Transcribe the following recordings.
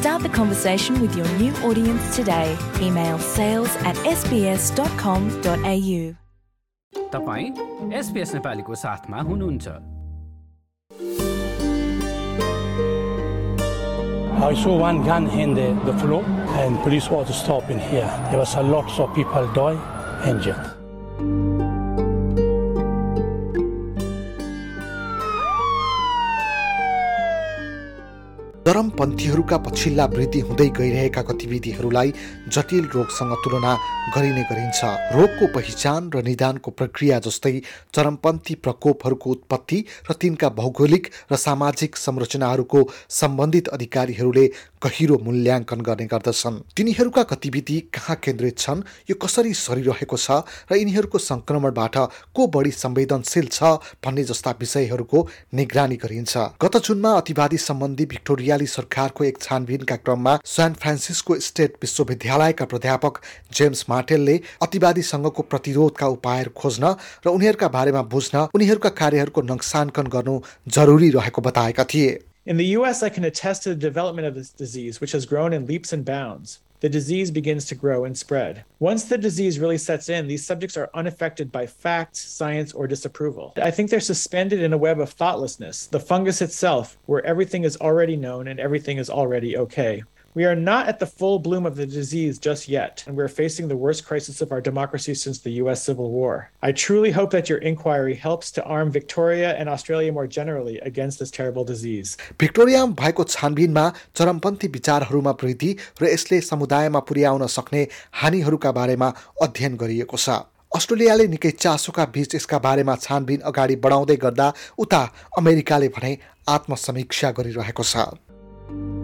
Start the conversation with your new audience today. Email sales at sbs.com.au. तपाईँ SPS नेपालीको साथमा हुनुहुन्छ I saw one gun in the, the floor and police was stopping here. There was a lot of people die injured. चरमपन्थीहरूका पछिल्ला वृद्धि हुँदै गइरहेका गतिविधिहरूलाई जटिल रोगसँग तुलना गरिने गरिन्छ। रोगको पहिचान र निदानको प्रक्रिया जस्तै चरमपन्थी प्रकोपहरूको उत्पत्ति र तिनका भौगोलिक र सामाजिक संरचनाहरूको सम्बन्धित अधिकारीहरूले गहिरो मूल्याङ्कन गर्ने गर्दछन्। तिनीहरूका गतिविधि कहाँ केन्द्रित छन् यो कसरी सरिरहेको छ र यिनीहरूको सङ्क्रमणबाट को बढी संवेदनशील छ भन्ने जस्ता विषयहरूको निगरानी गरिन्छ। गत जुनमा अतिवादी सम्बन्धी भिक्टोरियाली सरकारको एक छानबिनका क्रममा सान फ्रान्सिस्को स्टेट विश्वविद्यालयका प्राध्यापक जेम्स मार्टेलले अतिवादीसँगको प्रतिरोधका उपायहरू खोज्न र उनीहरूका बारेमा बुझ्न उनीहरूका कार्यहरूको नक्साङ्कन गर्नु जरुरी रहेको बताएका थिए In the US, I can attest to the development of this disease, which has grown in leaps and bounds. The disease begins to grow and spread. Once the disease really sets in, these subjects are unaffected by facts, science, or disapproval. I think they're suspended in a web of thoughtlessness, the fungus itself, where everything is already known and everything is already okay. We are not at the full bloom of the disease just yet, and we're facing the worst crisis of our democracy since the US Civil War. I truly hope that your inquiry helps to arm Victoria and Australia more generally against this terrible disease. भिक्टोरियामा भएको छानबिनमा चरमपन्थी विचारहरूमा वृद्धि र यसले समुदायमा पुर्याउन सक्ने हानिहरूका बारेमा अध्ययन गरिएको छ अस्ट्रेलियाले निकै चासोका बीच यसका बारेमा छानबिन अगाडि बढाउँदै गर्दा उता अमेरिकाले भने आत्मसमीक्षा गरिरहेको छ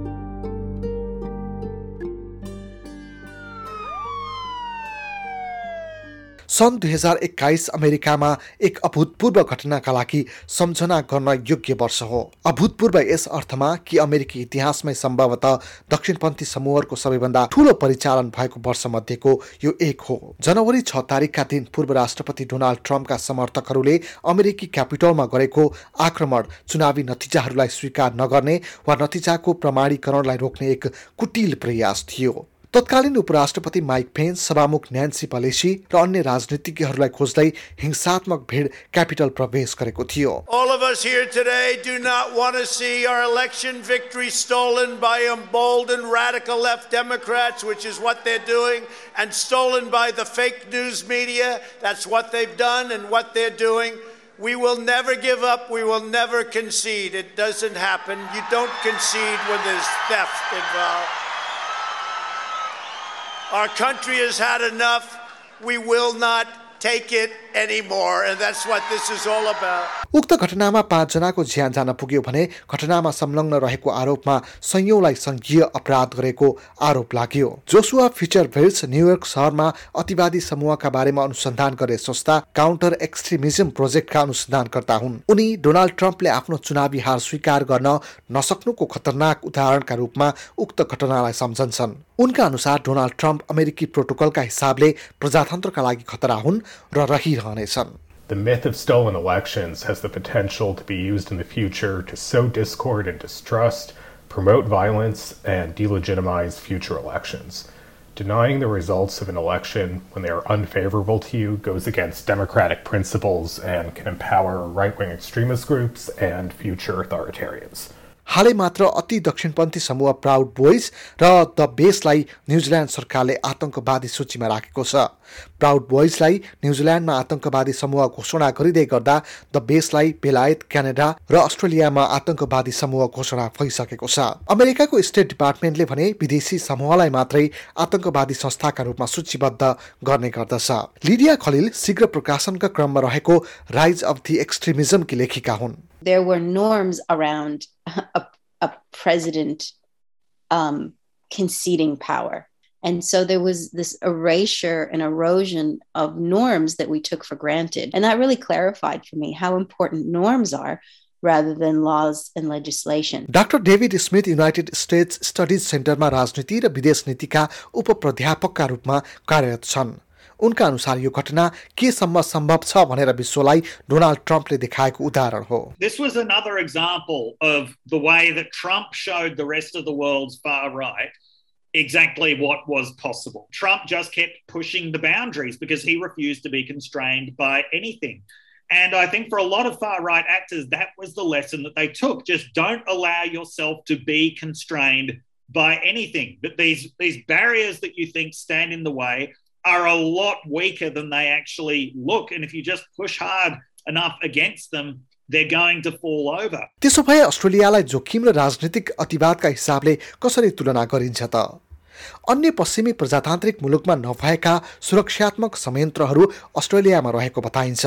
सन् दुई हजार एक्काइस अमेरिकामा एक अभूतपूर्व घटनाका लागि सम्झना गर्न योग्य वर्ष हो। अभूतपूर्व यस अर्थमा कि अमेरिकी इतिहासमै सम्भवतः दक्षिणपन्थी समूहहरूको सबैभन्दा ठूलो परिचालन भएको वर्षमध्येको यो एक हो। जनवरी छ तारिकका दिन पूर्व राष्ट्रपति डोनाल्ड ट्रम्पका समर्थकहरूले अमेरिकी क्यापिटलमा गरेको आक्रमण चुनावी नतिजाहरूलाई स्वीकार नगर्ने वा नतिजाको प्रमाणीकरणलाई रोक्ने एक कुटिल प्रयास थियो। तत्कालीन उपराष्ट्रपति माइक पेन्स सभामुख न्यान्सी पलेसी र अन्य राजनीतिज्ञहरूलाई खोज्दै हिंसात्मक भिड क्यापिटल प्रवेश गरेको थियो All of us here today do not want to see our election victory stolen by emboldened radical left Democrats, which is what they're doing, and stolen by the fake news media. That's what they've done and what they're doing. We will never give up. We will never concede. It doesn't happen. You don't concede when there's theft involved. Our country has had enough. We will not take it anymore. And that's what this is all about. उक्त घटनामा पाँचजनाको ज्यान जान पुग्यो भने घटनामा संलग्न रहेको आरोपमा संयौंलाई संघीय अपराध गरेको आरोप लाग्यो। जोसुआ फिचर भेल्स न्युयोर्क सहरमा अतिवादी समूहका बारेमा अनुसन्धान गर्ने संस्था काउन्टर एक्सट्रिमिजम प्रोजेक्टका अनुसन्धानकर्ता हुन्। उनी डोनाल्ड ट्रम्पले आफ्नो चुनावी हार स्वीकार गर्न नसक्नुको खतरनाक उदाहरणका रूपमा उक्त घटनालाई सम्झन्छन्। उनका अनुसार डोनाल्ड ट्रम्प अमेरिकी प्रोटोकलका हिसाबले प्रजातन्त्रका लागि खतरा हुन् र रहिरहनेछन्। The myth of stolen elections has the potential to be used in the future to sow discord and distrust, promote violence, and delegitimize future elections. Denying the results of an election when they are unfavorable to you goes against democratic principles and can empower right wing extremist groups and future authoritarians. हालै मात्र अति दक्षिणपन्थी समूह proud boys raw the बेसलाई New Zealand सरकारले आतंकवादी सूचीमा राखेको छ। प्राउड बोइजलाई न्युजिल्यान्डमा आतंकवादी समूह घोषणा गरिँदै गर्दा द बेसलाई बेलायत क्यानाडा र अस्ट्रेलियामा आतंकवादी समूह घोषणा भइसकेको छ। अमेरिकाको स्टेट डिपार्टमेन्टले भने विदेशी समूहलाई मात्रै आतंकवादी संस्थाका रूपमा सूचीबद्ध गर्ने गर्दछ। लिडिया खलिल शीघ्र प्रकाशनका क्रममा रहेको राइज अफ दि एक्सट्रिमिजमकी लेखिका हुन्। There were norms around a, a president um, conceding power. And so there was this erasure and erosion of norms that we took for granted. And that really clarified for me how important norms are rather than laws and legislation. Doctor David Smith United states studies सेन्टरमा राजनीति र विदेश नीतिका उपप्राध्यापकका रूपमा कार्यरत छन् उनका अनुसार यो घटना केसम्म सम्भव छ भनेर विश्वलाई डोनाल्ड ट्रम्पले देखाएको उदाहरण हो This was another example of the way that Trump showed the rest of the world's far right exactly what was possible. Trump just kept pushing the boundaries because he refused to be constrained by anything. And I think for a lot of far right actors, that was the lesson that they took. Just don't allow yourself to be constrained by anything. But these, these barriers that you think stand in the way are a lot weaker than they actually look. And if you just push hard enough against them, they're going to fall over. त्यसो भए अस्ट्रेलियालाई जोखिम र राजनीतिक अतिवादका हिसाबले कसरी तुलना गरिन्छ त अन्य पश्चिमी प्रजातान्त्रिक मुलुकमा नभएका सुरक्षात्मक संयन्त्रहरू अस्ट्रेलियामा रहेको बताइन्छ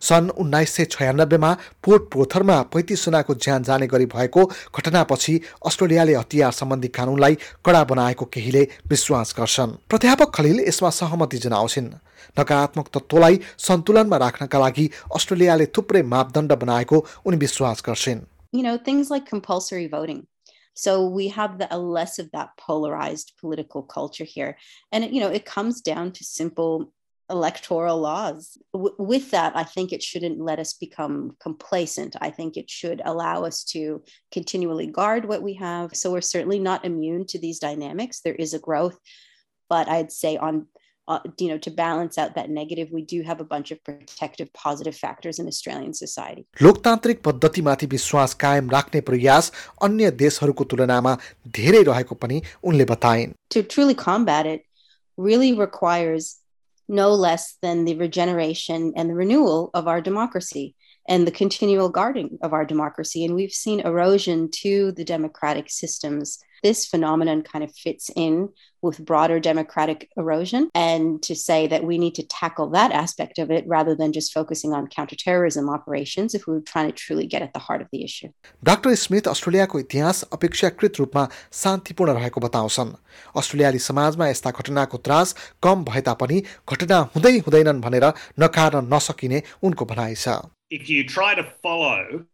सन् उन्नाइस सय छयानब्बेमा पोर्ट पोथरमा पैँतिसजनाको ज्यान जाने गरी भएको घटनापछि अस्ट्रेलियाले हतियार सम्बन्धी कानुनलाई कडा बनाएको केहीले विश्वास गर्छन् प्राध्यापक खलिल यसमा सहमति जनाउँछिन् नकारात्मक तत्त्वलाई सन्तुलनमा राख्नका लागि अस्ट्रेलियाले थुप्रै मापदण्ड बनाएको उनी विश्वास गर्छिन् You know, things like compulsory voting. So we have the, less of that polarized political culture here. And, you know, it comes down to simple electoral laws. W- with that, I think it shouldn't let us become complacent. I think it should allow us to continually guard what we have. So we're certainly not immune to these dynamics. There is a growth, but I'd say on uh, you know, to balance out that negative, we do have a bunch of protective positive factors in Australian society. लोकतान्त्रिक पद्धतिमाथि विश्वास कायम राख्ने प्रयास अन्य देशहरूको तुलनामा धेरै रहेको पनि उनले बताइन् To truly combat it really requires no less than the regeneration and the renewal of our democracy and the continual guarding of our democracy. And we've seen erosion to the democratic systems. This phenomenon kind of fits in with broader democratic erosion. And to say that we need to tackle that aspect of it rather than just focusing on counterterrorism operations if we we're trying to truly get at the heart of the issue. Doctor Smith अस्ट्रेलियाको इतिहास अपेक्षाकृत रूपमा शान्तिपूर्ण रहेको बताउँछन् अस्ट्रेलियाली समाजमा यस्ता घटनाको त्रास कम भए तापनि घटना हुँदै हुँदैनन् भनेर नकार्न नसकिने उनको भनाइ छ if you try to follow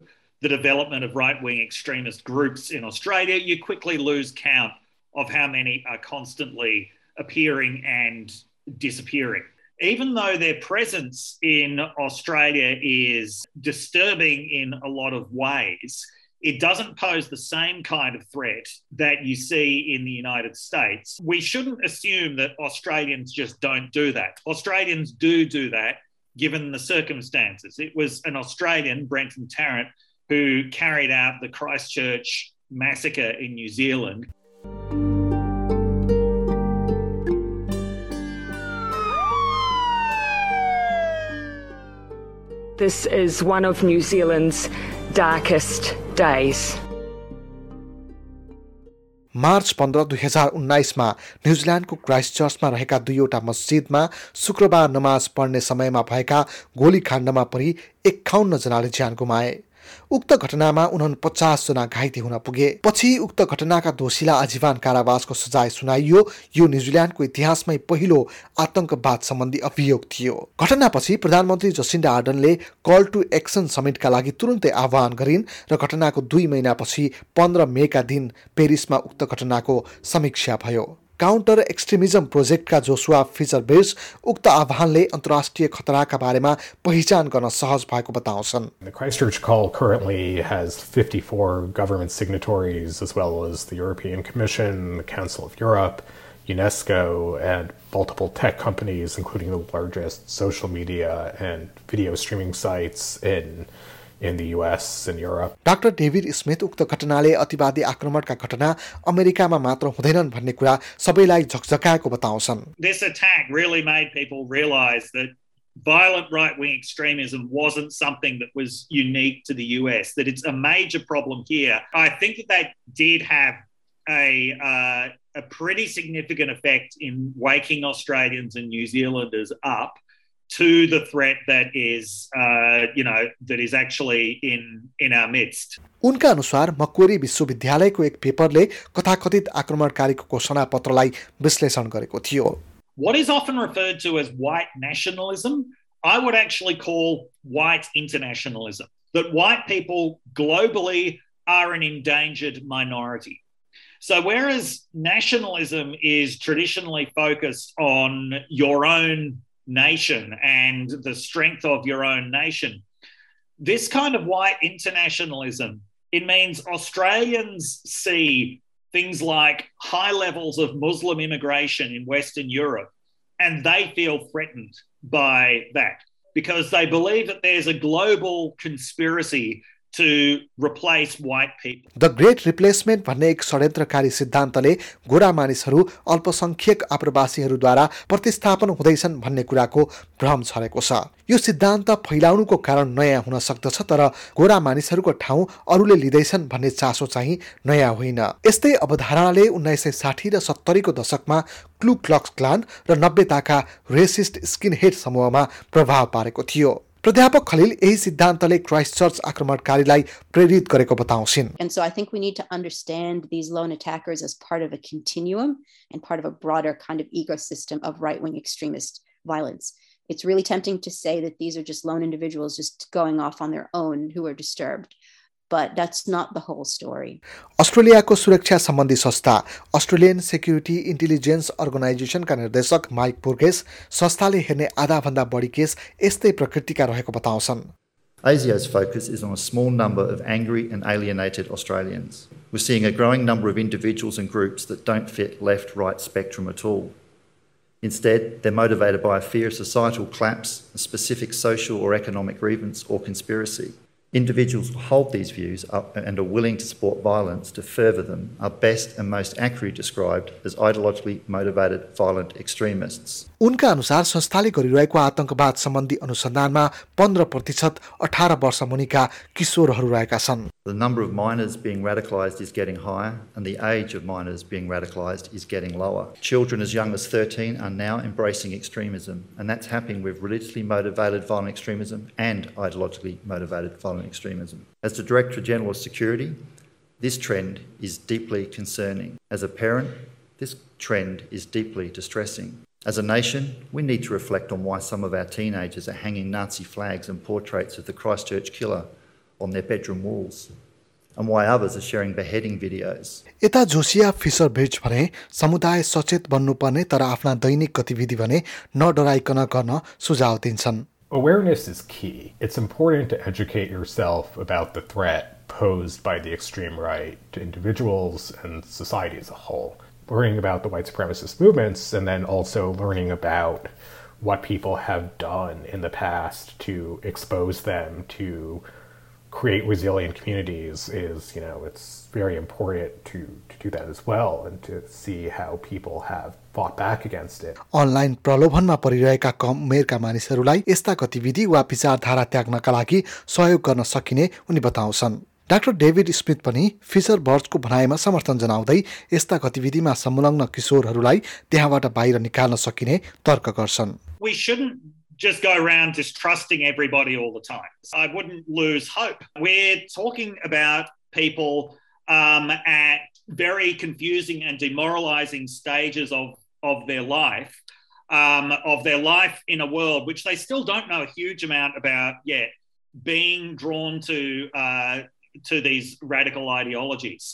the development of right wing extremist groups in Australia, you quickly lose count of how many are constantly appearing and disappearing. Even though their presence in Australia is disturbing in a lot of ways, it doesn't pose the same kind of threat that you see in the United States. We shouldn't assume that Australians just don't do that. Australians do do that given the circumstances. It was an Australian, Brenton Tarrant, who carried out the Christchurch massacre in New Zealand. This is one of New Zealand's darkest days. मार्च पन्ध्र दुई हजार उन्नाइसमा न्युजिल्यान्डको Christ चर्चमा रहेका दुईवटा मस्जिदमा शुक्रबार नमाज पढ्ने समयमा भएका गोलीकाण्डमा परि एक्काउन्नजनाले ज्यान गुमाए उक्त घटनामा उना पचासजना घाइते हुन पुगे। पछि उक्त घटनाका दोषीलाई आजीवन कारावासको सजाय सुनाइयो। यो न्युजिल्यान्डको इतिहासमै पहिलो आतंकवाद सम्बन्धी अभियोग थियो। घटनापछि प्रधानमन्त्री जसिन्डा आर्डनले कल टु एक्सन समिटका लागि तुरुन्तै आह्वान गरिन् र घटनाको दुई महिनापछि पन्ध्र मेका दिन पेरिसमा उक्त घटनाको समीक्षा भयो। काउन्टर एक्सट्रिमिजम प्रोजेक्टका जोसुवा फिचर बेस उक्त आह्वानले अन्तर्राष्ट्रिय खतराका बारेमा पहिचान गर्न सहज भएको बताउँछन् The Christchurch call currently has 54 government signatories as well as the European Commission, the Council of Europe, UNESCO, and multiple tech companies, including the largest social media and video streaming sites in in the US and Europe. Doctor David Smith उक्त घटनाले अतिवादी आक्रमणका घटना अमेरिकामा मात्र हुँदैनन् भन्ने कुरा सबैलाई झकझकाएको बताउँछन् This attack really made people realize that violent right wing extremism wasn't something that was unique to the US, that it's a major problem here. I think that that did have a, uh, a pretty significant effect in waking Australians and New Zealanders up to the threat that is, uh, you know, that is actually in in our midst. उनका अनुसार मक्वेरी विश्वविद्यालयको एक पेपरले कथाकथित आक्रमणकारीको घोषणा पत्रलाई विश्लेषण गरेको थियो What is often referred to as white nationalism, I would actually call white internationalism. That white people globally are an endangered minority. So, whereas nationalism is traditionally focused on your own nation and the strength of your own nation. This kind of white internationalism, it means Australians see things like high levels of Muslim immigration in Western Europe, and they feel threatened by that because they believe that there's a global conspiracy the great replacement भन्ने एक षड्यन्त्रकारी सिद्धान्तले गोरा मानिसहरू अल्पसङ्ख्यक आप्रवासीहरूद्वारा प्रतिस्थापन हुँदैछन् भन्ने कुराको भ्रम छरेको छ। यो सिद्धान्त फैलाउनुको कारण नयाँ हुन सक्दछ तर गोरा मानिसहरूको ठाउँ अरूले लिँदैछन् भन्ने चासो चाहिँ नयाँ होइन। यस्तै अवधारणाले उन्नाइस सय साठी र सत्तरीको दशकमा क्लु क्लक्स क्लान र नब्बेताका रेसिस्ट स्किन हेड समूहमा प्रभाव पारेको थियो। प्राध्यापक खलिल यही सिद्धान्तले क्राइस्ट चर्च आक्रमणकारीलाई प्रेरित गरेको बताउँछिन् And so I think we need to understand these lone attackers as part of a continuum and part of a broader kind of ecosystem of right-wing extremist violence. It's really tempting to say that these are just lone individuals just going off on their own who are disturbed. but that's not the whole story. अस्ट्रेलियाको सुरक्षा सम्बन्धी संस्था Australian security intelligence अर्गनाइजेसनका निर्देशक mic पुर्गेस संस्थाले हेर्ने आधाभन्दा बढी case यस्तै प्रकृतिका रहेको बताउँछन् ASIO's focus is on a small number of angry and alienated Australians. We're seeing a growing number of individuals and groups that don't fit left right spectrum at all. Instead, they're motivated by a fear of societal collapse, a specific social or economic grievance, or conspiracy. Individuals who hold these views and are willing to support violence to further them are best and most accurately described as ideologically motivated violent extremists. उनका अनुसार संस्थाले गरिरहेको आतंकवाद सम्बन्धी अनुसन्धानमा पन्ध्र प्रतिशत अठार वर्ष मुनिका किशोरहरू रहेका छन् The number of minors being radicalised is getting higher, and the age of minors being radicalised is getting lower. Children as young as 13 are now embracing extremism, and that's happening with religiously motivated violent extremism and ideologically motivated violent extremism. As the Director General of Security, this trend is deeply concerning. As a parent, this trend is deeply distressing. As a nation, we need to reflect on why some of our teenagers are hanging Nazi flags and portraits of the Christchurch killer on their bedroom walls, and why others are sharing beheading videos. यता जोसिया fissure bridge भने समुदाय सचेत बन्नुपर्ने तर आफ्ना दैनिक गतिविधि भने नडराइकन गर्न सुझाव दिन्छन् Awareness is key. It's important to educate yourself about the threat posed by the extreme right to individuals and society as a whole. learning about the white supremacist movements and then also learning about what people have done in the past to expose them to create resilient communities is you know it's very important to to do that as well and to see how people have fought back against it online प्रलोभनमा परिरहेका कम उमेरका मानिसहरूलाई यस्ता गतिविधि वा विचारधारा त्याग्नका लागि सहयोग गर्न सकिने उनी बताउँछन् डाक्टर डेभिड स्मिथ पनि फिसर बर्ड्सको भनाइमा समर्थन जनाउँदै यस्ता गतिविधिमा संलग्न किशोरहरूलाई त्यहाँबाट बाहिर निकाल्न सकिने तर्क गर्छन् We shouldn't just go around distrusting everybody all the time. I wouldn't lose hope. We're talking about people um, at very confusing and demoralizing stages of, of their life, um, of their life in a world which they still don't know a huge amount about yet, being drawn to uh, to these radical ideologies.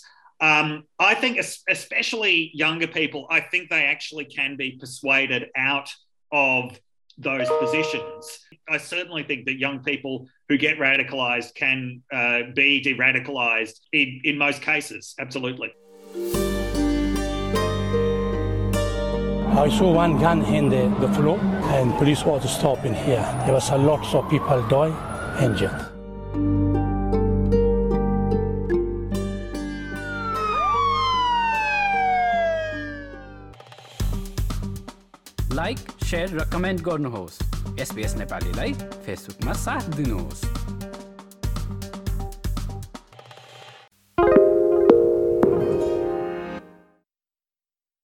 Um, I think, especially younger people, I think they actually can be persuaded out of those positions. I certainly think that young people who get radicalized can uh, be de radicalized in, in most cases, absolutely. I saw one gun in the, the floor, and police was stopping here. There was a lot of people die injured. Like share raw comment गर्नुहोस् SPS नेपालीलाई फेसबुकमा साथ दिनुहोस्